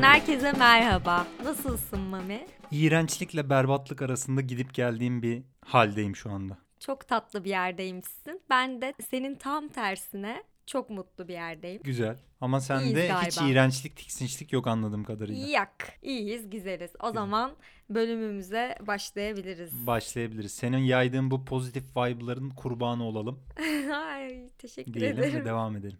Podcast'ten herkese merhaba. Nasılsın Mami? İğrençlikle berbatlık arasında gidip geldiğim bir haldeyim şu anda. Çok tatlı bir yerdeymişsin. Ben de senin tam tersine çok mutlu bir yerdeyim. Güzel. Ama sende hiç iğrençlik, tiksinçlik yok anladığım kadarıyla. Yak. İyiyiz, güzeliz. O zaman bölümümüze başlayabiliriz. Başlayabiliriz. Senin yaydığın bu pozitif vibe'ların kurbanı olalım Ay, teşekkür diyelim ederim. ve devam edelim.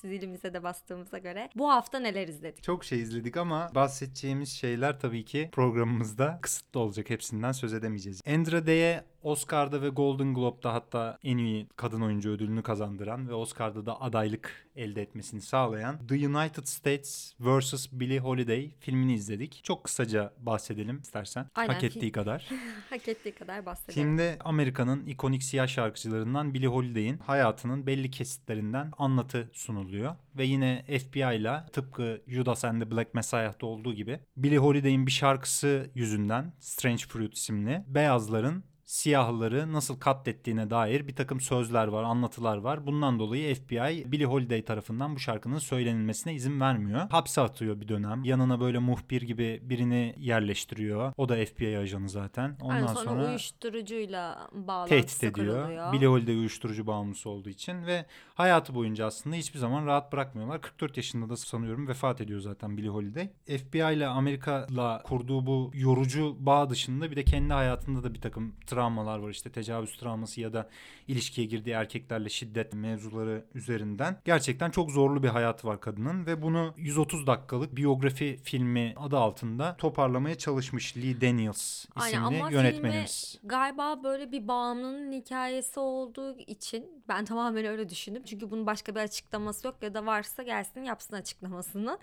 Zilimize de bastığımıza göre. Bu hafta neler izledik? Çok şey izledik ama bahsedeceğimiz şeyler tabii ki programımızda kısıtlı olacak. Hepsinden söz edemeyeceğiz. Andra Day'e Oscar'da ve Golden Globe'da hatta en iyi kadın oyuncu ödülünü kazandıran ve Oscar'da da adaylık elde etmesini sağlayan The United States vs. Billie Holiday filmini izledik. Çok kısaca bahsedelim istersen. Aynen, Hak ettiği kadar. Hak ettiği kadar bahsedelim. Filmde Amerika'nın ikonik siyah şarkıcılarından Billie Holiday'in hayatının belli kesitlerinden anlatı sunuluyor. Ve yine FBI ile tıpkı Judas and the Black Messiah'da olduğu gibi Billie Holiday'in bir şarkısı yüzünden Strange Fruit isimli beyazların siyahları nasıl katlettiğine dair bir takım sözler var, anlatılar var. Bundan dolayı FBI Billie Holiday tarafından bu şarkının söylenilmesine izin vermiyor. Hapse atıyor bir dönem. Yanına böyle muhbir gibi birini yerleştiriyor. O da FBI ajanı zaten. Ondan Aynen, sonra, sonra uyuşturucuyla bağlantısı tehdit ediyor. kuruluyor. Billie Holiday uyuşturucu bağımlısı olduğu için ve hayatı boyunca aslında hiçbir zaman rahat bırakmıyorlar. 44 yaşında da sanıyorum vefat ediyor zaten Billie Holiday. FBI ile Amerika'la kurduğu bu yorucu bağ dışında bir de kendi hayatında da bir takım travmalar var. İşte tecavüz travması ya da ilişkiye girdiği erkeklerle şiddet mevzuları üzerinden. Gerçekten çok zorlu bir hayatı var kadının ve bunu 130 dakikalık biyografi filmi adı altında toparlamaya çalışmış Lee Daniels Aynen, isimli ama yönetmenimiz. Galiba böyle bir bağımlının hikayesi olduğu için ben tamamen öyle düşündüm. Çünkü bunun başka bir açıklaması yok ya da varsa gelsin yapsın açıklamasını.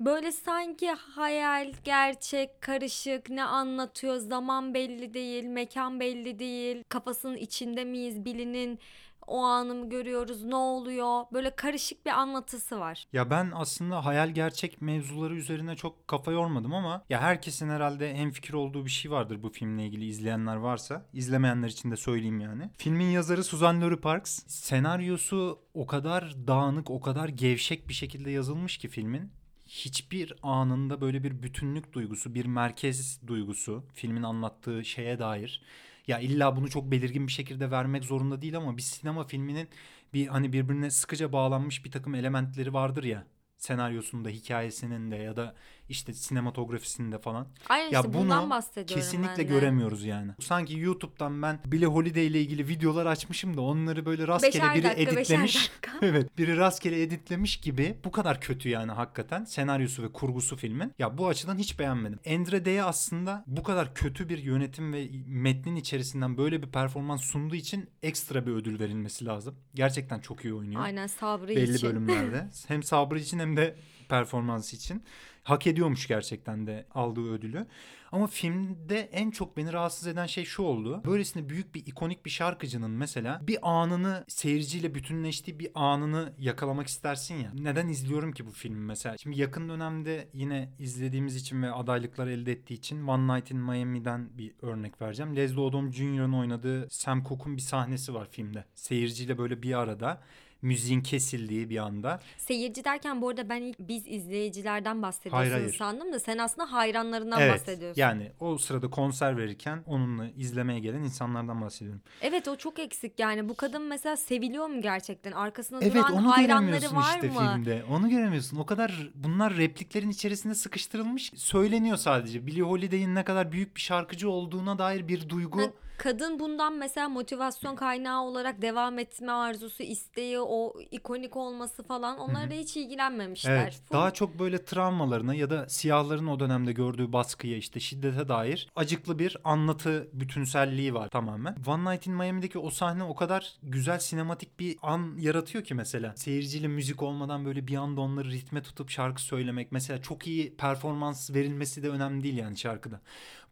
Böyle sanki hayal, gerçek, karışık, ne anlatıyor, zaman belli değil, mekan belli değil, kafasının içinde miyiz, bilinin o anı mı görüyoruz, ne oluyor? Böyle karışık bir anlatısı var. Ya ben aslında hayal gerçek mevzuları üzerine çok kafa yormadım ama ya herkesin herhalde hemfikir olduğu bir şey vardır bu filmle ilgili izleyenler varsa. İzlemeyenler için de söyleyeyim yani. Filmin yazarı Suzanne Lori Parks. Senaryosu o kadar dağınık, o kadar gevşek bir şekilde yazılmış ki filmin. Hiçbir anında böyle bir bütünlük duygusu, bir merkez duygusu filmin anlattığı şeye dair. Ya illa bunu çok belirgin bir şekilde vermek zorunda değil ama bir sinema filminin bir hani birbirine sıkıca bağlanmış bir takım elementleri vardır ya senaryosunda, hikayesinin de ya da işte sinematografisinde falan. Aynen Ya işte bundan bunu bahsediyorum Kesinlikle ben de. göremiyoruz yani. Sanki YouTube'dan ben Billie Holiday ile ilgili videolar açmışım da onları böyle rastgele Beşer biri dakika, editlemiş. dakika. evet, biri rastgele editlemiş gibi. Bu kadar kötü yani hakikaten senaryosu ve kurgusu filmin. Ya bu açıdan hiç beğenmedim. Andre Day'e aslında bu kadar kötü bir yönetim ve metnin içerisinden böyle bir performans sunduğu için ekstra bir ödül verilmesi lazım. Gerçekten çok iyi oynuyor Aynen sabrı belli için. bölümlerde. hem sabrı için hem de performansı için. Hak ediyormuş gerçekten de aldığı ödülü. Ama filmde en çok beni rahatsız eden şey şu oldu. Böylesine büyük bir ikonik bir şarkıcının mesela bir anını seyirciyle bütünleştiği bir anını yakalamak istersin ya. Neden izliyorum ki bu filmi mesela? Şimdi yakın dönemde yine izlediğimiz için ve adaylıklar elde ettiği için One Night in Miami'den bir örnek vereceğim. Leslie Odom Jr.'ın oynadığı Sam Cooke'un bir sahnesi var filmde. Seyirciyle böyle bir arada müziğin kesildiği bir anda. Seyirci derken bu arada ben ilk biz izleyicilerden bahsediyorsun Hayır, hayır. sandım da sen aslında hayranlarından evet. bahsediyorsun. Yani o sırada konser verirken onunla izlemeye gelen insanlardan bahsediyorum. Evet o çok eksik yani bu kadın mesela seviliyor mu gerçekten? Arkasında Evet duran onu hayranları var işte mı? filmde. Onu göremiyorsun. O kadar bunlar repliklerin içerisinde sıkıştırılmış. Söyleniyor sadece. Billie Holiday'in ne kadar büyük bir şarkıcı olduğuna dair bir duygu. Ha, Kadın bundan mesela motivasyon kaynağı olarak devam etme arzusu, isteği, o ikonik olması falan onlara da hiç ilgilenmemişler. Evet, Full- daha çok böyle travmalarına ya da siyahların o dönemde gördüğü baskıya işte şiddete dair acıklı bir anlatı bütünselliği var tamamen. One Night in Miami'deki o sahne o kadar güzel sinematik bir an yaratıyor ki mesela. Seyirciyle müzik olmadan böyle bir anda onları ritme tutup şarkı söylemek. Mesela çok iyi performans verilmesi de önemli değil yani şarkıda.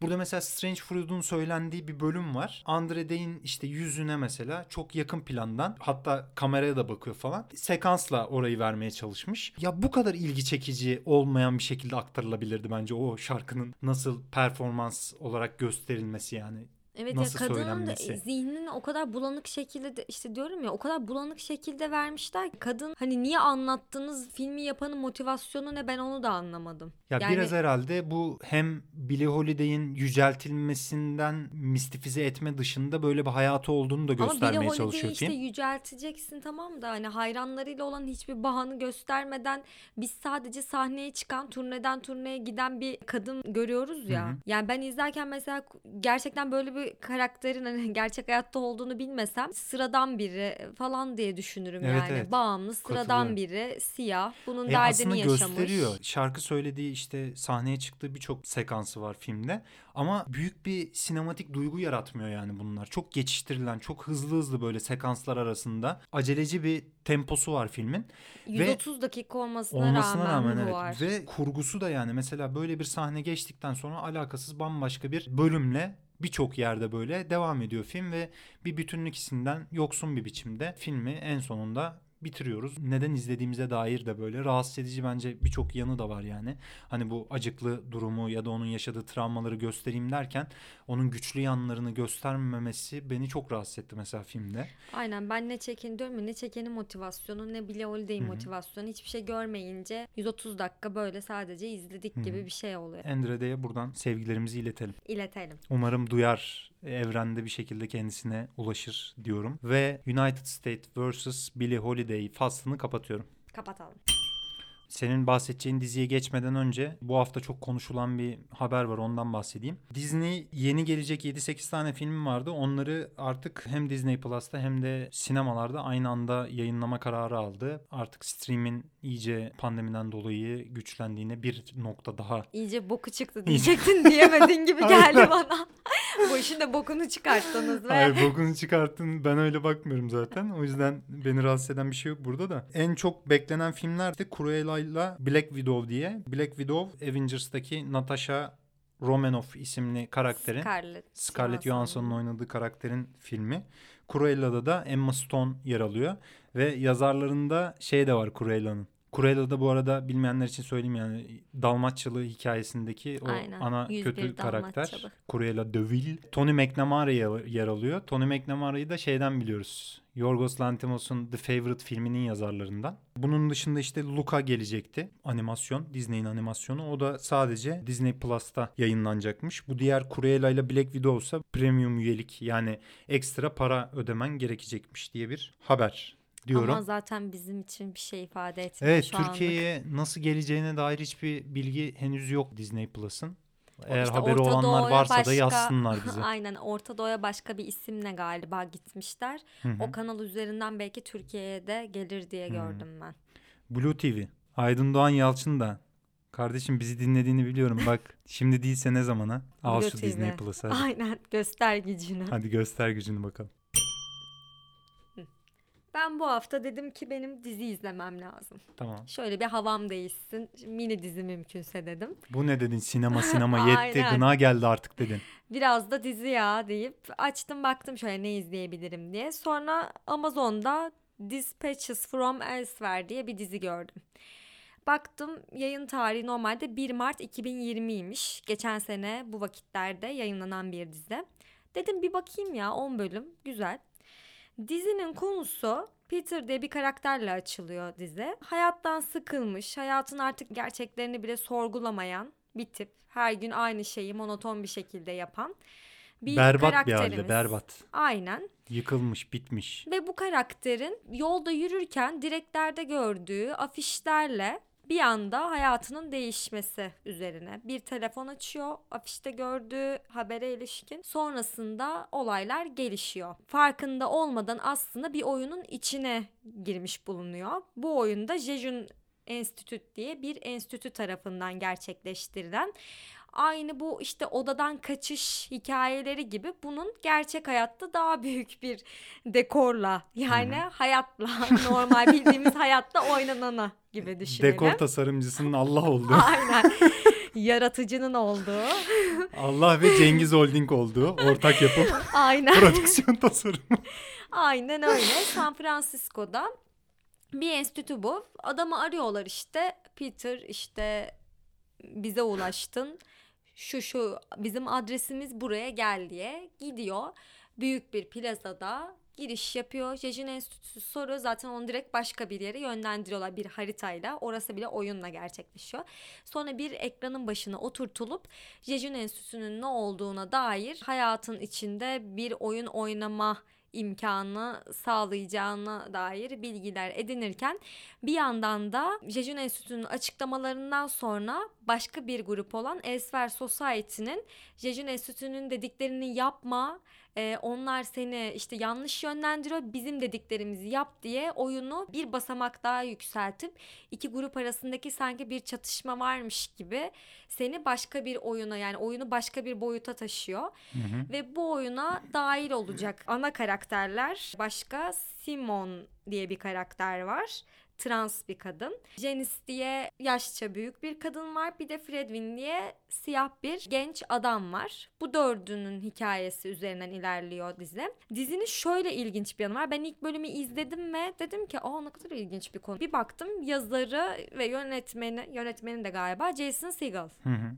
Burada mesela Strange Fruit'un söylendiği bir bölüm var. Andre Day'in işte yüzüne mesela çok yakın plandan hatta kameraya da bakıyor falan. Sekansla orayı vermeye çalışmış. Ya bu kadar ilgi çekici olmayan bir şekilde aktarılabilirdi bence o şarkının nasıl performans olarak gösterilmesi yani. Evet nasıl ya kadının da zihnini o kadar bulanık şekilde de, işte diyorum ya o kadar bulanık şekilde vermişler ki kadın hani niye anlattınız filmi yapanın motivasyonu ne ben onu da anlamadım. Ya Yani- biraz herhalde bu hem Billie Holiday'in yüceltilmesinden mistifize etme dışında böyle bir hayatı olduğunu da Ama Billie göstermeye Holiday'i çalışıyor işte film. yücelteceksin tamam da hani hayranlarıyla olan hiçbir bağını göstermeden biz sadece sahneye çıkan turneden turneye giden bir kadın görüyoruz ya. Hı hı. Yani ben izlerken mesela gerçekten böyle bir karakterin hani gerçek hayatta olduğunu bilmesem sıradan biri falan diye düşünürüm Evet, yani. evet. Bağımlı sıradan biri siyah bunun E, derdini aslında yaşamış. gösteriyor. Şarkı söylediği işte sahneye çıktığı birçok sekansı var filmde. Ama büyük bir sinematik duygu yaratmıyor yani bunlar. Çok geçiştirilen, çok hızlı hızlı böyle sekanslar arasında aceleci bir temposu var filmin. 130 dakika olmasına, Olmasına rağmen, rağmen bu var. evet. Ve kurgusu da yani mesela böyle bir sahne geçtikten sonra alakasız bambaşka bir bölümle birçok yerde böyle devam ediyor film ve bir bütünlük hissinden yoksun bir biçimde filmi en sonunda bitiriyoruz. Neden izlediğimize dair de böyle rahatsız edici bence birçok yanı da var yani. Hani bu acıklı durumu ya da onun yaşadığı travmaları göstereyim derken onun güçlü yanlarını göstermemesi beni çok rahatsız etti mesela filmde. Aynen ben ne çeken diyorum ya ne çekenin motivasyonu ne Billie Holiday'in motivasyonu hiçbir şey görmeyince 130 dakika böyle sadece izledik Hı hı. gibi bir şey oluyor. Endre'de buradan sevgilerimizi iletelim. İletelim. Umarım duyar evrende bir şekilde kendisine ulaşır diyorum. Ve United States vs. Billie Holiday faslını kapatıyorum. Kapatalım. Senin bahsedeceğin diziye geçmeden önce bu hafta çok konuşulan bir haber var ondan bahsedeyim. Disney yeni gelecek 7-8 tane film vardı. Onları artık hem Disney Plus'ta hem de sinemalarda aynı anda yayınlama kararı aldı. Artık stream'in iyice pandemiden dolayı güçlendiğine bir nokta daha İyice boku çıktı diyecektin diyemedin gibi geldi bana. Bu işin de bokunu çıkarttınız ve Hayır bokunu çıkarttın ben öyle bakmıyorum zaten. O yüzden beni rahatsız eden bir şey yok burada da. En çok beklenen filmler de Cruella'yla Black Widow diye. Black Widow Avengers'taki Natasha Romanoff isimli karakterin Scarlett, Scarlett Johansson'un oynadığı karakterin filmi. Cruella'da da Emma Stone yer alıyor ve yazarlarında şey de var Cruella'nın. Cruella'da bu arada bilmeyenler için söyleyeyim yani Dalmaçyalı hikayesindeki o Aynen, ana 101 kötü karakter. Cruella de Vil. Tony McNamara yer- alıyor. Tony McNamara'yı da şeyden biliyoruz. Yorgos Lanthimos'un The Favorite filminin yazarlarından. Bunun dışında işte Luca gelecekti. Animasyon, Disney'in animasyonu. O da sadece Disney Plus'ta yayınlanacakmış. Bu diğer Cruella ile Black Widow ise premium üyelik yani ekstra para ödemen gerekecekmiş diye bir haber diyorum. Ama zaten bizim için bir şey ifade etmiyor Evet şu anlık. Türkiye'ye nasıl geleceğine dair hiçbir bilgi henüz yok Disney Plus'ın. Eğer İşte haberi Orta olanlar Doğu'ya varsa da başka- yazsınlar bize. Aynen Orta Doğu'ya başka bir isimle galiba gitmişler. Hı hı. O kanal üzerinden belki Türkiye'ye de gelir diye Hı. gördüm ben. Blue TV. Aydın Doğan Yalçın da. Kardeşim bizi dinlediğini biliyorum bak. Şimdi değilse ne zamana? Al Blue şu TV. Disney Plus'ı hadi. Aynen göster gücünü. Hadi göster gücünü bakalım. Ben bu hafta dedim ki benim dizi izlemem lazım. Tamam. Şöyle bir havam değişsin. Mini dizi mümkünse dedim. Bu ne dedin? Sinema sinema yetti. Gına geldi artık dedin. Biraz da dizi ya deyip açtım baktım şöyle ne izleyebilirim diye. Sonra Amazon'da Dispatches from Elsewhere diye bir dizi gördüm. Baktım yayın tarihi normalde 1 Mart 2020'ymiş. Geçen sene bu vakitlerde yayınlanan bir dizi. Dedim bir bakayım ya 10 bölüm güzel. Dizinin konusu Peter diye bir karakterle açılıyor dizi. Hayattan sıkılmış, hayatın artık gerçeklerini bile sorgulamayan bir tip. Her gün aynı şeyi monoton bir şekilde yapan bir berbat bir halde berbat. Aynen. Yıkılmış bitmiş. Ve bu karakterin yolda yürürken direklerde gördüğü afişlerle bir anda hayatının değişmesi üzerine bir telefon açıyor. Afişte gördüğü habere ilişkin. Sonrasında olaylar gelişiyor. Farkında olmadan aslında bir oyunun içine girmiş bulunuyor. Bu oyunda Jejun Enstitüt diye bir enstitü tarafından gerçekleştirilen aynı bu işte odadan kaçış hikayeleri gibi bunun gerçek hayatta daha büyük bir dekorla yani hayatla normal bildiğimiz hayatta oynanana gibi düşünelim. Dekor tasarımcısının Allah olduğu. Aynen. Yaratıcının olduğu. Allah ve Cengiz Holding olduğu ortak yapım Aynen. prodüksiyon tasarımı. Aynen öyle. San Francisco'da bir enstitü bu. Adamı arıyorlar işte. Peter işte bize ulaştın. Şu şu bizim adresimiz buraya gel diye gidiyor. Büyük bir plazada giriş yapıyor. Jejun Enstitüsü soruyor. Zaten onu direkt başka bir yere yönlendiriyorlar bir haritayla. Orası bile oyunla gerçekleşiyor. Sonra bir ekranın başına oturtulup Jejun Enstitüsü'nün ne olduğuna dair hayatın içinde bir oyun oynama imkanı sağlayacağına dair bilgiler edinirken bir yandan da Jejun Enstitüsü'nün açıklamalarından sonra başka bir grup olan Elsewhere Society'nin Jejun Enstitüsü'nün dediklerini yapma, e, onlar seni işte yanlış yönlendiriyor, bizim dediklerimizi yap diye oyunu bir basamak daha yükseltip iki grup arasındaki sanki bir çatışma varmış gibi seni başka bir oyuna yani oyunu başka bir boyuta taşıyor. Hı hı. Ve bu oyuna dahil olacak ana karakterler başka Simon diye bir karakter var. Trans bir kadın. Janice diye yaşça büyük bir kadın var. Bir de Fredwin diye siyah bir genç adam var. Bu dördünün hikayesi üzerinden ilerliyor dizi. Dizinin şöyle ilginç bir yanı var. Ben ilk bölümü izledim ve dedim ki aa ne kadar ilginç bir konu. Bir baktım yazarı ve yönetmeni, yönetmeni de galiba Jason Segel. Hı hı.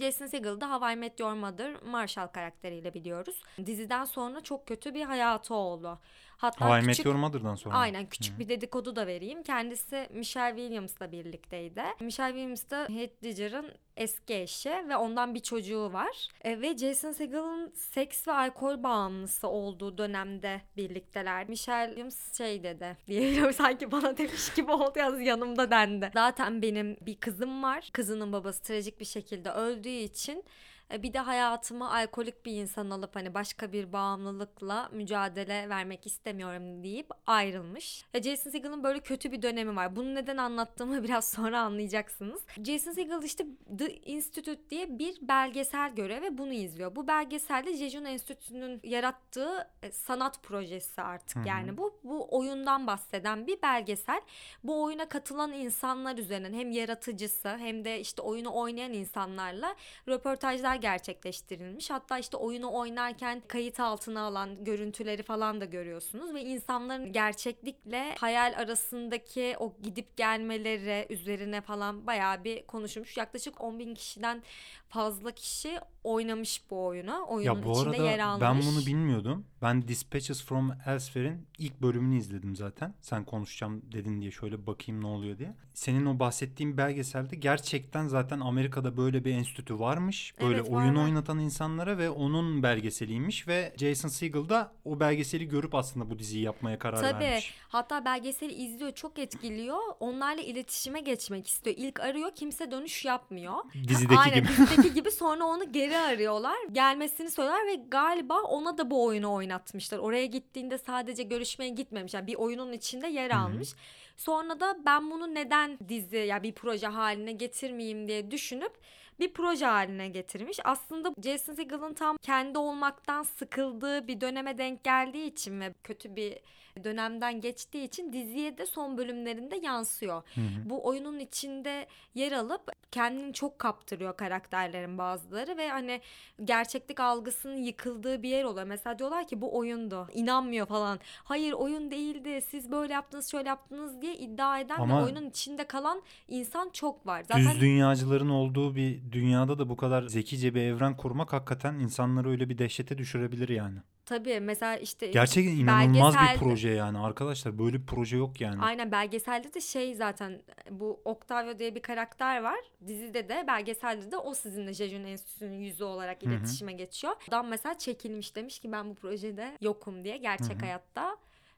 Jason Segel'ı da How I Met Your Mother Marshall karakteriyle biliyoruz. Diziden sonra çok kötü bir hayatı oldu. Hatta How I küçük, Met Your Mother'dan sonra. Aynen küçük bir dedikodu da vereyim. Kendisi Michelle Williams'la birlikteydi. Michelle Williams da Heath Ledger'ın eski eşi ve ondan bir çocuğu var. E, ve Jason Segel'ın seks ve alkol bağımlısı olduğu dönemde birlikteler. Michelle Williams şey dedi diyelim sanki bana demiş gibi oldu yalnız yanımda dendi. Zaten benim bir kızım var. Kızının babası trajik bir şekilde öldüğü için bir de hayatıma alkolik bir insan alıp hani başka bir bağımlılıkla mücadele vermek istemiyorum deyip ayrılmış. Ya Jason Segel'ın böyle kötü bir dönemi var. Bunu neden anlattığımı biraz sonra anlayacaksınız. Jason Segel işte The Institute diye bir belgesel görüyor ve bunu izliyor. Bu belgeselde Jeju Enstitüsü'nün yarattığı e, sanat projesi artık. Hı hı. Yani bu bu oyundan bahseden bir belgesel. Bu oyuna katılan insanlar üzerinden hem yaratıcısı hem de işte oyunu oynayan insanlarla röportajlar gerçekleştirilmiş. Hatta işte oyunu oynarken kayıt altına alan görüntüleri falan da görüyorsunuz ve insanların gerçeklikle hayal arasındaki o gidip gelmeleri üzerine falan bayağı bir konuşulmuş. Yaklaşık 10 bin kişiden fazla kişi oynamış bu oyunu. Oyunun Ya bu içinde yer arada almış. ben bunu bilmiyordum. Ben Dispatches from Elsewhere'in ilk bölümünü izledim zaten. Sen konuşacağım dedin diye şöyle bakayım ne oluyor diye. Senin o bahsettiğin belgeselde gerçekten zaten Amerika'da böyle bir enstitü varmış. Böyle Evet, oyun var. oynatan insanlara ve onun belgeseliymiş ve Jason Segel da o belgeseli görüp aslında bu diziyi yapmaya karar Tabii. vermiş. Hatta belgeseli izliyor, çok etkiliyor. Onlarla iletişime geçmek istiyor. İlk arıyor, kimse dönüş yapmıyor. Dizideki Aynen, gibi. dizideki gibi sonra onu geri arıyorlar. Gelmesini söylüyorlar ve galiba ona da bu oyunu oynatmışlar. Oraya gittiğinde sadece görüşmeye gitmemiş. Yani bir oyunun içinde yer Hı hı. Sonra da ben bunu neden dizi ya yani bir proje haline getirmeyeyim diye düşünüp bir proje haline getirmiş. Aslında Jason Segel'ın tam kendi olmaktan sıkıldığı bir döneme denk geldiği için ve kötü bir dönemden geçtiği için diziye de son bölümlerinde yansıyor. Hı hı. Bu oyunun içinde yer alıp kendini çok kaptırıyor karakterlerin bazıları ve hani gerçeklik algısının yıkıldığı bir yer oluyor. Mesela diyorlar ki bu oyundu. İnanmıyor falan. Hayır oyun değildi. Siz böyle yaptınız, şöyle yaptınız diye iddia eden Ama- ve oyunun içinde kalan insan çok var. Zaten Düz dünyacıların olduğu bir dünyada da bu kadar zekice bir evren kurmak hakikaten insanları öyle bir dehşete düşürebilir yani. tabii mesela işte Gerçekten inanılmaz bir proje yani arkadaşlar böyle bir proje yok yani. Aynen belgeselde de şey zaten bu Octavio diye bir karakter var. Dizide de belgeselde de o sizinle Jejun Enstitüsü'nün yüzü olarak iletişime geçiyor. Adam mesela çekilmiş demiş ki ben bu projede yokum diye gerçek Hı hı. hayatta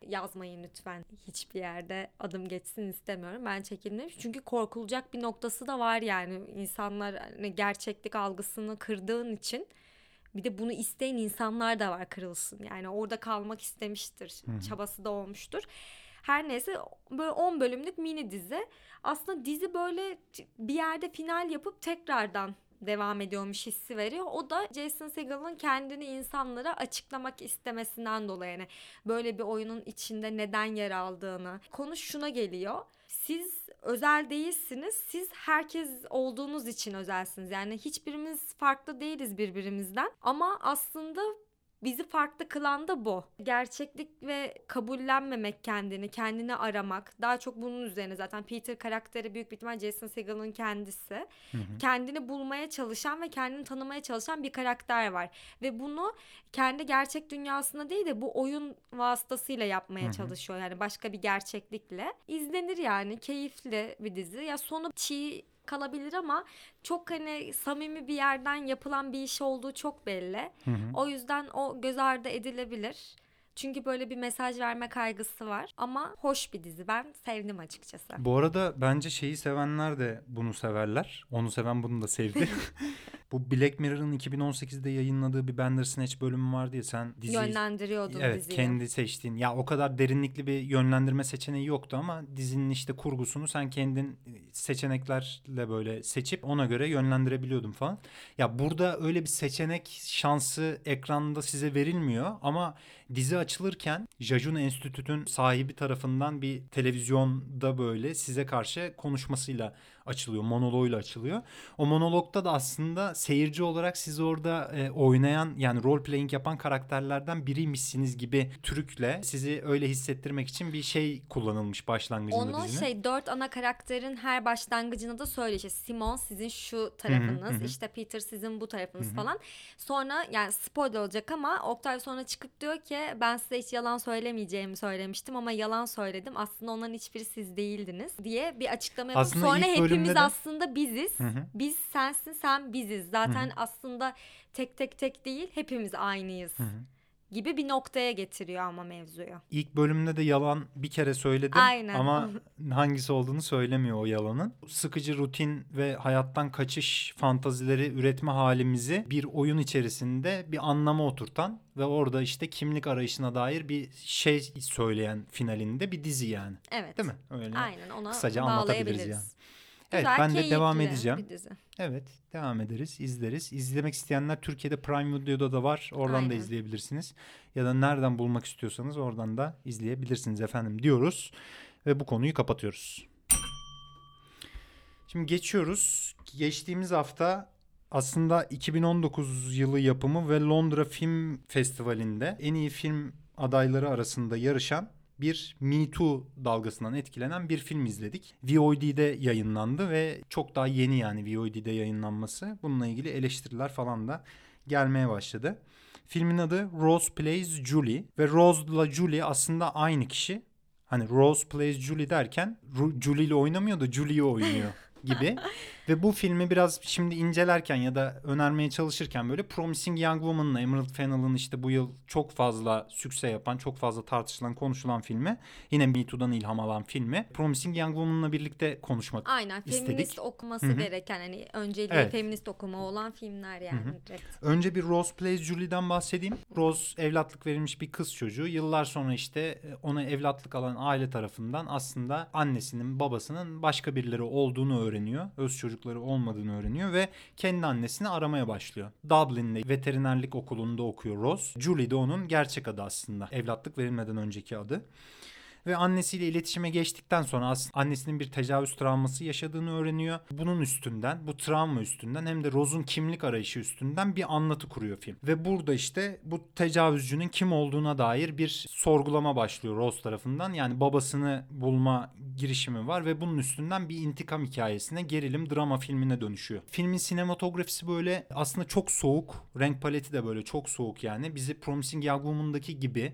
yazmayın lütfen. Hiçbir yerde adım geçsin istemiyorum. Ben çekildim. Çünkü korkulacak bir noktası da var yani. insanlar hani gerçeklik algısını kırdığın için bir de bunu isteyen insanlar da var kırılsın. Yani orada kalmak istemiştir. Hı hı. Çabası da olmuştur. Her neyse böyle 10 bölümlük mini dizi. Aslında dizi böyle bir yerde final yapıp tekrardan devam ediyormuş hissi veriyor. O da Jason Segel'ın kendini insanlara açıklamak istemesinden dolayı yani böyle bir oyunun içinde neden yer aldığını. Konu şuna geliyor. Siz özel değilsiniz. Siz herkes olduğunuz için özelsiniz. Yani hiçbirimiz farklı değiliz birbirimizden. Ama aslında bizi farklı kılan da bu. Gerçeklik ve kabullenmemek kendini, kendini aramak. Daha çok bunun üzerine zaten Peter karakteri büyük bir ihtimal Jason Segel'ın kendisi. Hı hı. Kendini bulmaya çalışan ve kendini tanımaya çalışan bir karakter var. Ve bunu kendi gerçek dünyasında değil de bu oyun vasıtasıyla yapmaya Hı hı. çalışıyor. Yani başka bir gerçeklikle. İzlenir yani. Keyifli bir dizi. Ya sonu çiğ kalabilir ama çok hani samimi bir yerden yapılan bir iş olduğu çok belli. Hı hı. O yüzden o göz ardı edilebilir. Çünkü böyle bir mesaj verme kaygısı var. Ama hoş bir dizi. Ben sevdim açıkçası. Bu arada bence şeyi sevenler de bunu severler. Onu seven bunu da sevdi. Bu Black Mirror'ın 2018'de yayınladığı bir Bandersnatch bölümü var diye sen diziyi Yönlendiriyordun Evet diziyi. kendi seçtiğin ya o kadar derinlikli bir yönlendirme seçeneği yoktu ama dizinin işte kurgusunu sen kendin seçeneklerle böyle seçip ona göre yönlendirebiliyordun falan. Ya burada öyle bir seçenek şansı ekranda size verilmiyor ama dizi açılırken Jajun Enstitüt'ün sahibi tarafından bir televizyonda böyle size karşı konuşmasıyla açılıyor, monoloğuyla açılıyor. O monologda da aslında seyirci olarak siz orada e, oynayan yani role playing yapan karakterlerden biriymişsiniz gibi trükle sizi öyle hissettirmek için bir şey kullanılmış başlangıcında Onu dizinin. şey dört ana karakterin her başlangıcında da. İşte Simon sizin şu tarafınız, hı hı. işte Peter sizin bu tarafınız Hı hı. falan. Sonra yani spoiler olacak ama Oktay sonra çıkıp diyor ki ben size hiç yalan söylemeyeceğimi söylemiştim ama yalan söyledim. Aslında onların hiçbiri siz değildiniz diye bir açıklama yapıp Aslında sonra ilk hepimiz de- aslında biziz. Hı hı. Biz sensin sen biziz. Zaten aslında tek tek tek değil hepimiz aynıyız Hı hı. gibi bir noktaya getiriyor ama mevzuyu. İlk bölümde de yalan bir kere söyledim Aynen. ama hangisi olduğunu söylemiyor o yalanın. Sıkıcı rutin ve hayattan kaçış fantazileri üretme halimizi bir oyun içerisinde bir anlama oturtan ve orada işte kimlik arayışına dair bir şey söyleyen finalinde bir dizi yani. Evet. Değil mi? Öyle. Aynen ona Kısaca anlatabiliriz bağlayabiliriz. Yani. Evet Güzel, ben de devam edeceğim. bir dizi. Evet devam ederiz izleriz. İzlemek isteyenler Türkiye'de Prime Video'da da var. Oradan da Aynen. izleyebilirsiniz. Ya da nereden bulmak istiyorsanız oradan da izleyebilirsiniz efendim diyoruz. Ve bu konuyu kapatıyoruz. Şimdi geçiyoruz. Geçtiğimiz hafta aslında 2019 yılı yapımı ve Londra Film Festivali'nde en iyi film adayları arasında yarışan bir Me Too dalgasından etkilenen bir film izledik. VOD'de yayınlandı ve çok daha yeni yani VOD'de yayınlanması. Bununla ilgili eleştiriler falan da gelmeye başladı. Filmin adı Rose Plays Julie ve Rose'la Julie aslında aynı kişi. Hani Rose Plays Julie derken Julie ile oynamıyor da Julie'yi oynuyor gibi. Ve bu filmi biraz şimdi incelerken ya da önermeye çalışırken böyle Promising Young Woman'la Emerald Fennell'ın işte bu yıl çok fazla sükse yapan, çok fazla tartışılan, konuşulan filmi. Yine Me Too'dan ilham alan filmi. Promising Young Woman'la birlikte konuşmak Aynen istedik. feminist okuması Hı hı. gereken hani önceliği Evet. feminist okuma olan filmler yani. direkt. Önce bir Rose Plays Julie'den bahsedeyim. Rose evlatlık verilmiş bir kız çocuğu. Yıllar sonra işte e, ona evlatlık alan aile tarafından aslında annesinin babasının başka birileri olduğunu öğreniyor. Öz çocukları olmadığını öğreniyor ve kendi annesini aramaya başlıyor. Dublin'de veterinerlik okulunda okuyor Rose. Julie de onun gerçek adı aslında. Evlatlık verilmeden önceki adı. Ve annesiyle iletişime geçtikten sonra aslında annesinin bir tecavüz travması yaşadığını öğreniyor. Bunun üstünden, bu travma üstünden hem de Rose'un kimlik arayışı üstünden bir anlatı kuruyor film. Ve burada işte bu tecavüzcünün kim olduğuna dair bir sorgulama başlıyor Rose tarafından. Yani babasını bulma girişimi var ve bunun üstünden bir intikam hikayesine, gerilim drama filmine dönüşüyor. Filmin sinematografisi böyle aslında çok soğuk. Renk paleti de böyle çok soğuk yani. Bizi Promising Young Woman'daki gibi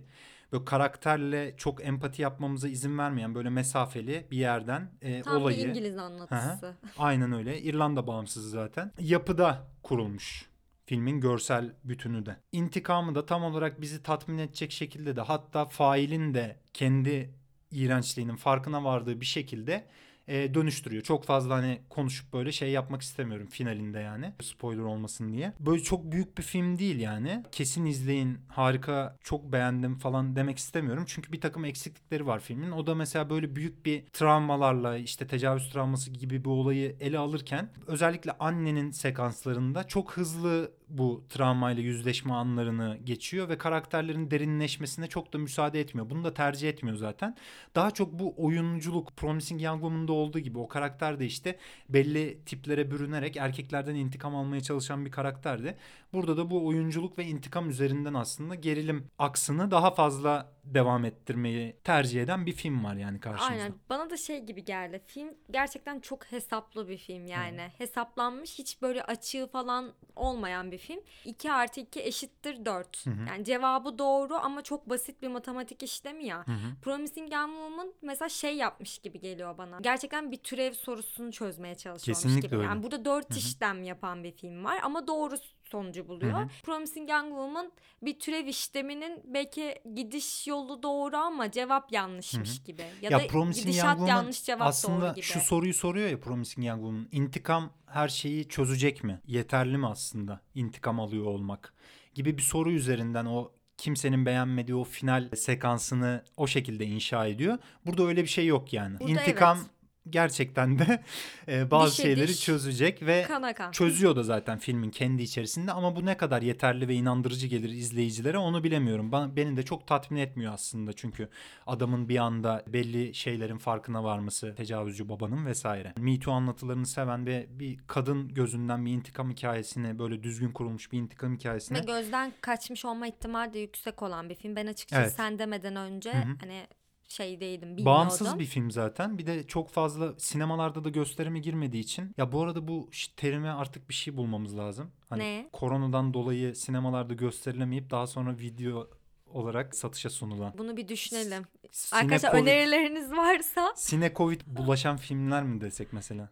böyle karakterle çok empati yapmamıza izin vermeyen böyle mesafeli bir yerden e, Tam olayı. bir İngiliz anlatısı. Aynen öyle. İrlanda bağımsızı zaten. Yapıda kurulmuş filmin görsel bütünü de. İntikamı da tam olarak bizi tatmin edecek şekilde de hatta failin de kendi iğrençliğinin farkına vardığı bir şekilde e, dönüştürüyor. Çok fazla hani konuşup böyle şey yapmak istemiyorum finalinde yani. Spoiler olmasın diye. Böyle çok büyük bir film değil yani. Kesin izleyin harika çok beğendim falan demek istemiyorum. Çünkü bir takım eksiklikleri var filmin. O da mesela böyle büyük bir travmalarla işte tecavüz travması gibi bir olayı ele alırken özellikle annenin sekanslarında çok hızlı bu travmayla yüzleşme anlarını geçiyor ve karakterlerin derinleşmesine çok da müsaade etmiyor. Bunu da tercih etmiyor zaten. Daha çok bu oyunculuk Promising Young Woman'da olduğu gibi o karakter de işte belli tiplere bürünerek erkeklerden intikam almaya çalışan bir karakterdi. Burada da bu oyunculuk ve intikam üzerinden aslında gerilim aksını daha fazla devam ettirmeyi tercih eden bir film var yani karşımızda. Aynen. Bana da şey gibi geldi. Film gerçekten çok hesaplı bir film yani. Hesaplanmış hiç böyle açığı falan olmayan bir film. 2 artı 2 eşittir 4. Yani cevabı doğru ama çok basit bir matematik işlemi ya. Promising Young Woman mesela şey yapmış gibi geliyor bana. Gerçekten bir türev sorusunu çözmeye çalışıyormuş Kesinlikle gibi. öyle. Yani burada 4 işlem yapan bir film var ama doğru sonucu buluyor. Promising Young Woman bir türev işleminin belki gidiş yolu doğru ama cevap yanlışmış gibi. Ya, Ya da Promising gidişat Young Woman yanlış cevap aslında doğru gibi. şu soruyu soruyor ya Promising Young Woman. İntikam her şeyi çözecek mi? Yeterli mi aslında intikam alıyor olmak? Gibi bir soru üzerinden o kimsenin beğenmediği o final sekansını o şekilde inşa ediyor. Burada öyle bir şey yok yani. Burada İntikam evet. Gerçekten de e, bazı Dişe şeyleri diş, çözecek ve Kana kan. çözüyor da zaten filmin kendi içerisinde ama bu ne kadar yeterli ve inandırıcı gelir izleyicilere onu bilemiyorum. Bana, beni de çok tatmin etmiyor aslında çünkü adamın bir anda belli şeylerin farkına varması, tecavüzcü babanın vesaire. Me Too anlatılarını seven ve bir kadın gözünden bir intikam hikayesini böyle düzgün kurulmuş bir intikam hikayesini Ve gözden kaçmış olma ihtimali de yüksek olan bir film. Ben açıkçası Evet. sen demeden önce Hı hı. hani şey değildim bilmiyordum. Bağımsız bir film zaten. Bir de çok fazla sinemalarda da gösterime girmediği için. Ya bu arada bu terime artık bir şey bulmamız lazım. Hani Ne? koronadan dolayı sinemalarda gösterilemeyip daha sonra video olarak satışa sunulan. Bunu bir düşünelim. Sine Arkadaşlar önerileriniz varsa Sine Covid bulaşan filmler mi desek mesela?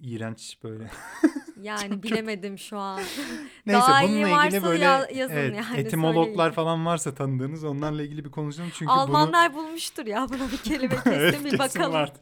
İğrenç böyle. yani bilemedim şu an. Neyse Daha iyi bununla varsa ilgili böyle ya- yazın evet, yani, etimologlar söyleyin. falan varsa tanıdığınız onlarla ilgili bir konuşalım. Çünkü bunu Almanlar bulmuştur ya buna bir kelime kesin Evet, bir bakalım. vardı.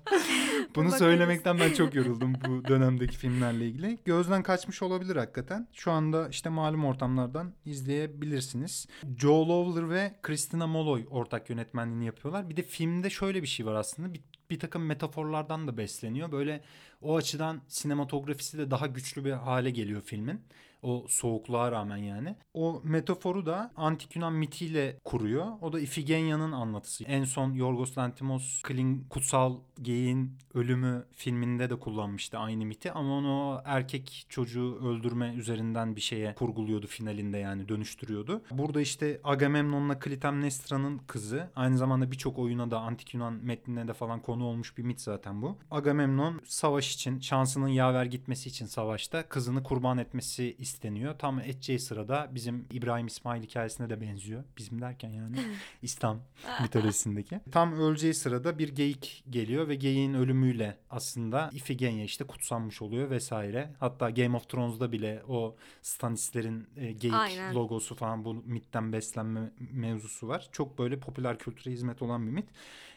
Bunu bakarız. söylemekten ben çok yoruldum bu dönemdeki filmlerle ilgili. Gözden kaçmış olabilir hakikaten. Şu anda işte malum ortamlardan izleyebilirsiniz. Joe Lawler ve Christina Molloy ortak yönetmenliğini yapıyorlar. Bir de filmde şöyle bir şey var aslında. Bir, bir takım metaforlardan da besleniyor. Böyle o açıdan sinematografisi de daha güçlü bir hale geliyor filmin. O soğukluğa rağmen yani. O metaforu da antik Yunan mitiyle kuruyor. O da Ifigenya'nın anlatısı. En son Yorgos Lanthimos Kling Kutsal Geyin Ölümü filminde de kullanmıştı aynı miti. Ama onu erkek çocuğu öldürme üzerinden bir şeye kurguluyordu finalinde yani dönüştürüyordu. Burada işte Agamemnon'la Klitemnestra'nın kızı. Aynı zamanda birçok oyuna da antik Yunan metnine de falan konu olmuş bir mit zaten bu. Agamemnon savaş için şansının yaver gitmesi için savaşta kızını kurban etmesi isteniyor. Tam edeceği sırada bizim İbrahim İsmail hikayesine de benziyor. Bizim derken yani İslam mitolojisindeki. Tam öleceği sırada bir geyik geliyor ve geyiğin ölümüyle aslında Ifigenya işte kutsanmış oluyor vesaire. Hatta Game of Thrones'da bile o Stannis'lerin e, geyik Aynen. logosu falan bu mitten beslenme mevzusu var. Çok böyle popüler kültüre hizmet olan bir mit.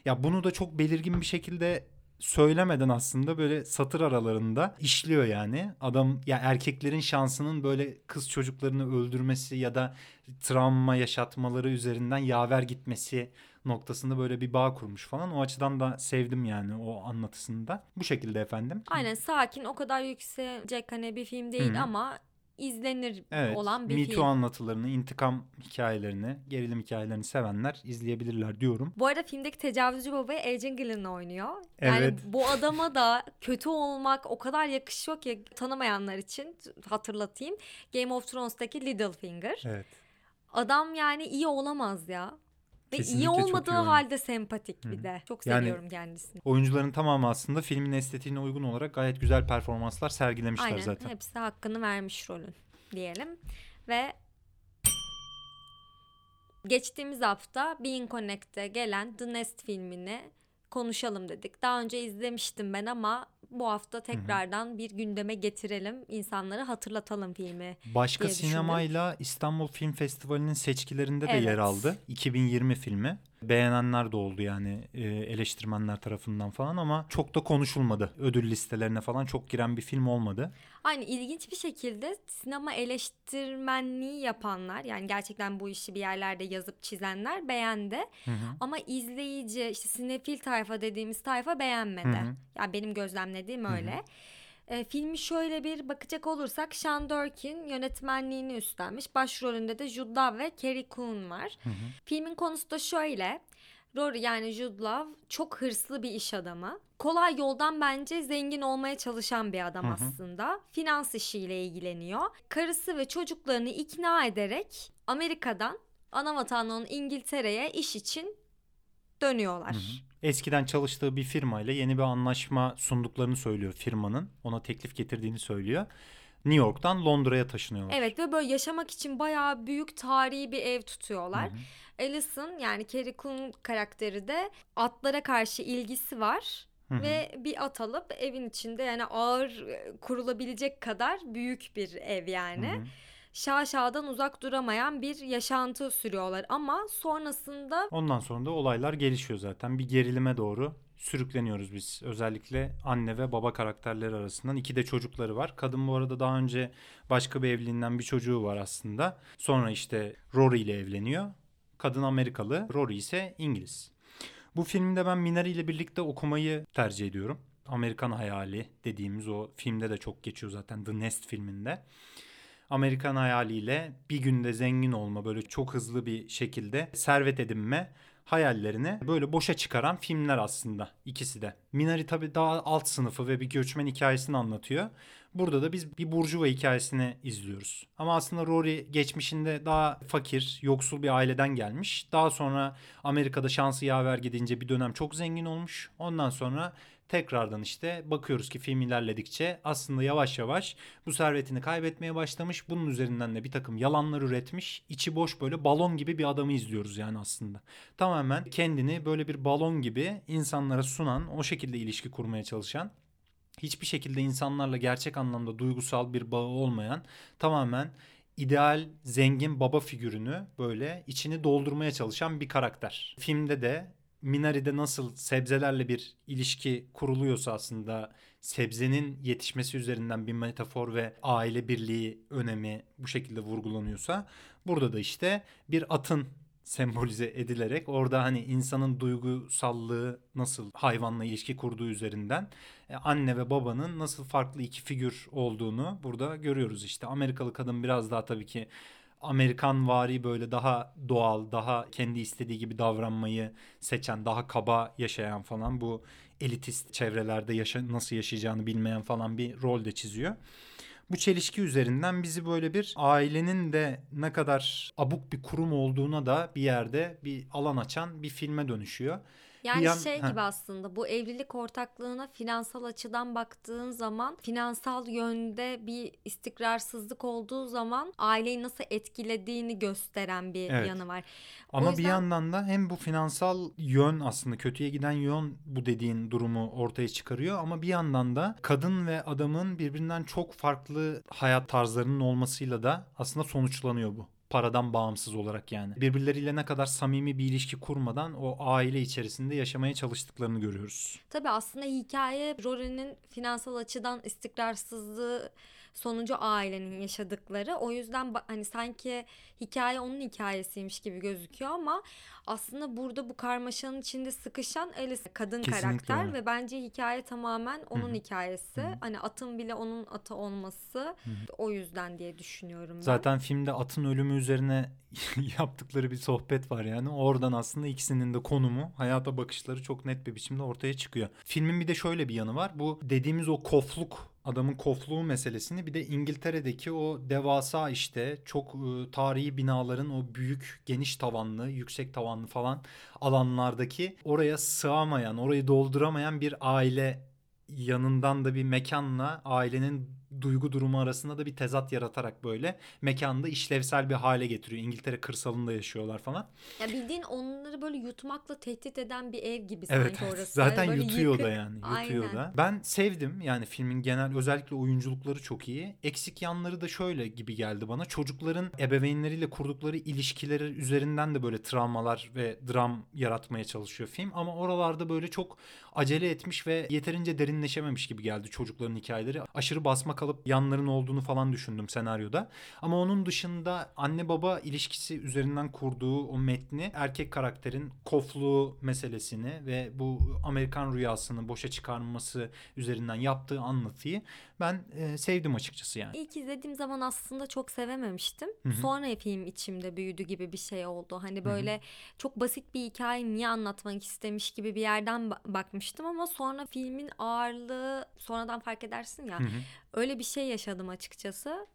Ya bunu da çok belirgin bir şekilde söylemeden aslında böyle satır aralarında işliyor yani. Adam ya erkeklerin şansının böyle kız çocuklarını öldürmesi ya da travma yaşatmaları üzerinden yaver gitmesi noktasında böyle bir bağ kurmuş falan. O açıdan da sevdim yani o anlatısında. Bu şekilde efendim. Aynen sakin o kadar yükselecek hani bir film değil Hı hı. ama izlenir Evet. olan bir Me film. Too anlatılarını, intikam hikayelerini, gerilim hikayelerini sevenler izleyebilirler diyorum. Bu arada filmdeki tecavüzcü babayı Elgin Gillen oynuyor. Yani Evet. bu adama da kötü olmak o kadar yakışıyor ki tanımayanlar için hatırlatayım. Game of Thrones'taki Littlefinger. Evet. Adam yani iyi olamaz ya. Ve Kesinlikle iyi olmadığı halde sempatik bir Hı. de. Çok Yani- seviyorum kendisini. Oyuncuların tamamı aslında filmin estetiğine uygun olarak gayet güzel performanslar sergilemişler Aynen zaten. hepsi hakkını vermiş rolün diyelim. Ve geçtiğimiz hafta Being Connect'te gelen The Nest filmini konuşalım dedik. Daha önce izlemiştim ben ama bu hafta tekrardan bir gündeme getirelim. insanları hatırlatalım filmi. Başka sinemayla İstanbul Film Festivali'nin seçkilerinde de Evet. yer aldı. 2020 filmi. Beğenenler de oldu yani e, eleştirmenler tarafından falan ama çok da konuşulmadı. Ödül listelerine falan çok giren bir film olmadı. Aynı ilginç bir şekilde sinema eleştirmenliği yapanlar yani gerçekten bu işi bir yerlerde yazıp çizenler beğendi. Hı hı. Ama izleyici işte sinefil tayfa dediğimiz tayfa beğenmedi. Hı hı. Yani benim gözlemlediğim hı. öyle. E, filmi şöyle bir bakacak olursak Sean Durkin yönetmenliğini üstlenmiş. Başrolünde de Jude Law ve Carrie Coon var. Hı hı. Filmin konusu da şöyle. Rory yani Jude Law çok hırslı bir iş adamı. Kolay yoldan bence zengin olmaya çalışan bir adam Hı hı. aslında. Finans işiyle ilgileniyor. Karısı ve çocuklarını ikna ederek Amerika'dan ana vatanı olan İngiltere'ye iş için dönüyorlar. Hı hı. Eskiden çalıştığı bir firmayla yeni bir anlaşma sunduklarını söylüyor firmanın. Ona teklif getirdiğini söylüyor. New York'tan Londra'ya taşınıyorlar. Evet ve böyle yaşamak için bayağı büyük tarihi bir ev Hı tutuyorlar. hı. Alison yani Carrie Coon karakteri de atlara karşı ilgisi var. Hı hı. Ve bir at alıp evin içinde yani ağır e, kurulabilecek kadar büyük bir ev yani. Hı hı. Şaşadan uzak duramayan bir yaşantı sürüyorlar ama sonrasında Ondan sonra da olaylar gelişiyor zaten. Bir gerilime doğru sürükleniyoruz biz. Özellikle anne ve baba karakterleri arasından. İki de çocukları var. Kadın bu arada daha önce başka bir evliliğinden bir çocuğu var aslında. Sonra işte Rory ile evleniyor. Kadın Amerikalı, Rory ise İngiliz. Bu filmde ben Minari ile birlikte okumayı tercih ediyorum. Amerikan Hayali dediğimiz o filmde de çok geçiyor zaten The Nest filminde. Amerikan hayaliyle bir günde zengin olma böyle çok hızlı bir şekilde servet edinme hayallerini böyle boşa çıkaran filmler aslında ikisi de. Minari tabii daha alt sınıfı ve bir göçmen hikayesini anlatıyor. Burada da biz bir burjuva hikayesini izliyoruz. Ama aslında Rory geçmişinde daha fakir, yoksul bir aileden gelmiş. Daha sonra Amerika'da şansı yaver gidince bir dönem çok zengin olmuş. Ondan sonra tekrardan işte bakıyoruz ki film ilerledikçe aslında yavaş yavaş bu servetini kaybetmeye başlamış. Bunun üzerinden de bir takım yalanlar üretmiş. içi boş böyle balon gibi bir adamı izliyoruz yani aslında. Tamamen kendini böyle bir balon gibi insanlara sunan, o şekilde ilişki kurmaya çalışan hiçbir şekilde insanlarla gerçek anlamda duygusal bir bağı olmayan tamamen ideal zengin baba figürünü böyle içini doldurmaya çalışan bir karakter. Filmde de Minari'de nasıl sebzelerle bir ilişki kuruluyorsa aslında sebzenin yetişmesi üzerinden bir metafor ve aile birliği önemi bu şekilde vurgulanıyorsa burada da işte bir atın sembolize edilerek orada hani insanın duygusallığı nasıl hayvanla ilişki kurduğu üzerinden e, anne ve babanın nasıl farklı iki figür olduğunu burada görüyoruz işte. Amerikalı kadın biraz daha tabii ki Amerikan vari böyle daha doğal, daha kendi istediği gibi davranmayı seçen, daha kaba yaşayan falan bu elitist çevrelerde yaşa nasıl yaşayacağını bilmeyen falan bir rol de çiziyor. Bu çelişki üzerinden bizi böyle bir ailenin de ne kadar abuk bir kurum olduğuna da bir yerde bir alan açan bir filme dönüşüyor. Yani Bir yan- şey Heh. gibi aslında bu evlilik ortaklığına finansal açıdan baktığın zaman finansal yönde bir istikrarsızlık olduğu zaman aileyi nasıl etkilediğini gösteren bir Evet. yanı var. O Ama bir yüzden- yandan da hem bu finansal yön aslında kötüye giden yön bu dediğin durumu ortaya çıkarıyor ama bir yandan da kadın ve adamın birbirinden çok farklı hayat tarzlarının olmasıyla da aslında sonuçlanıyor bu. Paradan bağımsız olarak yani. Birbirleriyle ne kadar samimi bir ilişki kurmadan o aile içerisinde yaşamaya çalıştıklarını görüyoruz. Tabii aslında hikaye Rory'nin finansal açıdan istikrarsızlığı sonucu ailenin yaşadıkları. O yüzden hani sanki hikaye onun hikayesiymiş gibi gözüküyor ama aslında burada bu karmaşanın içinde sıkışan Alice kadın Kesinlikle karakter öyle. ve bence hikaye tamamen onun Hı hı. hikayesi. Hı hı. Hani atın bile onun atı olması o yüzden diye düşünüyorum ben. Zaten filmde atın ölümü üzerine yaptıkları bir sohbet var yani. Oradan aslında ikisinin de konumu, hayata bakışları çok net bir biçimde ortaya çıkıyor. Filmin bir de şöyle bir yanı var. Bu dediğimiz o kofluk adamın kofluğu meselesini bir de İngiltere'deki o devasa işte çok e, tarihi binaların o büyük geniş tavanlı yüksek tavanlı falan alanlardaki oraya sığamayan orayı dolduramayan bir aile yanından da bir mekanla ailenin duygu durumu arasında da bir tezat yaratarak böyle mekanda işlevsel bir hale getiriyor. İngiltere kırsalında yaşıyorlar falan. Ya bildiğin onları böyle yutmakla tehdit eden bir ev gibi Evet, sanki orası. zaten Böyle yutuyor da yıkık- yani yutuyor Aynen. da. Ben sevdim yani filmin genel özellikle oyunculukları çok iyi. Eksik yanları da şöyle gibi geldi bana. Çocukların ebeveynleriyle kurdukları ilişkileri üzerinden de böyle travmalar ve dram yaratmaya çalışıyor film. Ama oralarda böyle çok acele etmiş ve yeterince derinleşememiş gibi geldi çocukların hikayeleri. Aşırı basma kalıp yanların olduğunu falan düşündüm senaryoda. Ama onun dışında anne baba ilişkisi üzerinden kurduğu o metni erkek karakterin kofluğu meselesini ve bu Amerikan rüyasını boşa çıkarması üzerinden yaptığı anlatıyı ben e, sevdim açıkçası yani. İlk izlediğim zaman aslında çok sevememiştim. Hı hı. Sonra film içimde büyüdü gibi bir şey oldu. Hani böyle çok basit bir hikaye niye anlatmak istemiş gibi bir yerden ba- bakmıştım ama sonra filmin ağırlığı sonradan fark edersin ya. Hı hı. Öyle bir şey yaşadım açıkçası.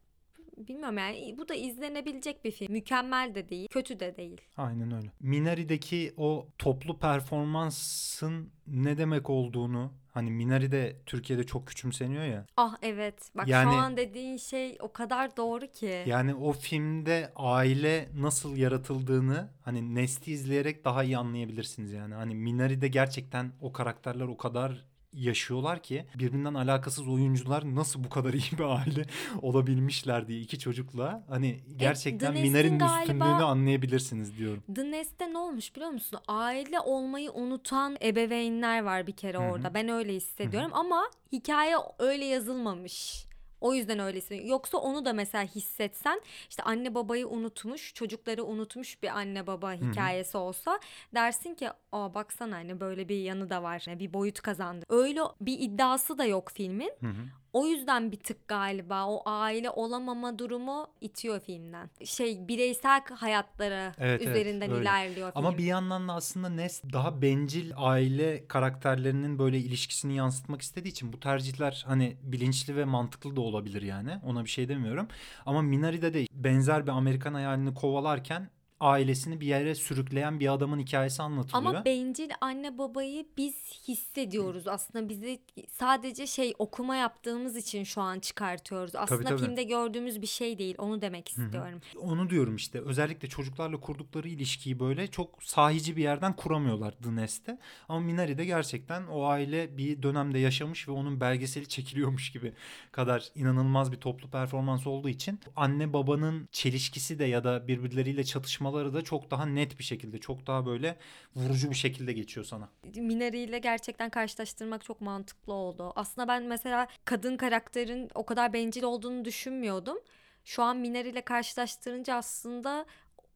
Bilmiyorum yani bu da izlenebilecek bir film. Mükemmel de değil, kötü de değil. Aynen öyle. Minari'deki o toplu performansın ne demek olduğunu hani Minari de Türkiye'de çok küçümseniyor ya. Ah evet. Bak Yani- şu an dediğin şey o kadar doğru ki. Yani o filmde aile nasıl yaratıldığını hani Nest'i izleyerek daha iyi anlayabilirsiniz yani. Hani Minari'de gerçekten o karakterler o kadar yaşıyorlar ki birbirinden alakasız oyuncular nasıl bu kadar iyi bir aile olabilmişler diye iki çocukla hani gerçekten Nest'in Minari'nin galiba- üstünlüğünü anlayabilirsiniz diyorum. The Nest'te ne olmuş biliyor musun? Aile olmayı unutan ebeveynler var bir kere Hı hı. orada. Ben öyle hissediyorum ama hikaye öyle yazılmamış. O yüzden öyle hissediyorum. Yoksa onu da mesela hissetsen işte anne babayı unutmuş, çocukları unutmuş bir anne baba hikayesi olsa dersin ki aa baksana hani böyle bir yanı da var. Bir boyut kazandı. Öyle bir iddiası da yok filmin. Hı hı. O yüzden bir tık galiba o aile olamama durumu itiyor filmden. Şey bireysel hayatları Evet, evet, üzerinden öyle. ilerliyor film. Ama bir yandan da aslında Nest daha bencil aile karakterlerinin böyle ilişkisini yansıtmak istediği için bu tercihler hani bilinçli ve mantıklı da olabilir yani. Ona bir şey demiyorum. Ama Minari'de de benzer bir Amerikan hayalini kovalarken ailesini bir yere sürükleyen bir adamın hikayesi anlatılıyor. Ama bencil anne babayı biz hissediyoruz. Aslında bizi sadece şey okuma yaptığımız için şu an çıkartıyoruz. Aslında tabii. filmde gördüğümüz bir şey değil. Onu demek istiyorum. Onu diyorum işte özellikle çocuklarla kurdukları ilişkiyi böyle çok sahici bir yerden kuramıyorlar The Nest'te. Ama Minari'de gerçekten o aile bir dönemde yaşamış ve onun belgeseli çekiliyormuş gibi kadar inanılmaz bir toplu performans olduğu için anne babanın çelişkisi de ya da birbirleriyle çatışmaları da çok daha net bir şekilde çok daha böyle vurucu bir şekilde geçiyor sana. Minari ile gerçekten karşılaştırmak çok mantıklı oldu. Aslında ben mesela kadın karakterin o kadar bencil olduğunu düşünmüyordum. Şu an Minari ile karşılaştırınca aslında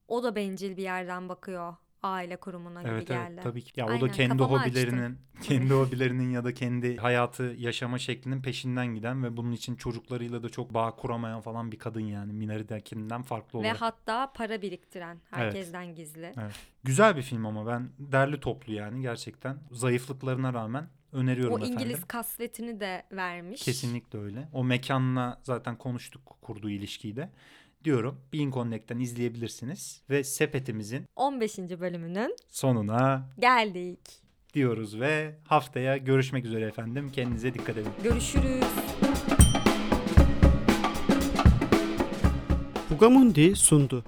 o da bencil bir yerden bakıyor aile kurumuna gibi Evet geldi. evet tabii ki. Ya o Aynen, da kendi hobilerinin, kendi hobilerinin ya da kendi hayatı yaşama şeklinin peşinden giden ve bunun için çocuklarıyla da çok bağ kuramayan falan bir kadın yani Minari'dekinden farklı Ve olarak. hatta para biriktiren herkesten gizli. Evet. Güzel bir film ama ben derli toplu yani gerçekten zayıflıklarına rağmen öneriyorum O efendim. İngiliz kasvetini de vermiş. Kesinlikle öyle. O mekanla zaten konuştuk kurduğu ilişkiyi de. Diyorum Bean Connect'ten izleyebilirsiniz ve sepetimizin 15. bölümünün sonuna geldik. diyoruz ve haftaya görüşmek üzere efendim. Kendinize dikkat edin. Görüşürüz. Bugamundi sundu.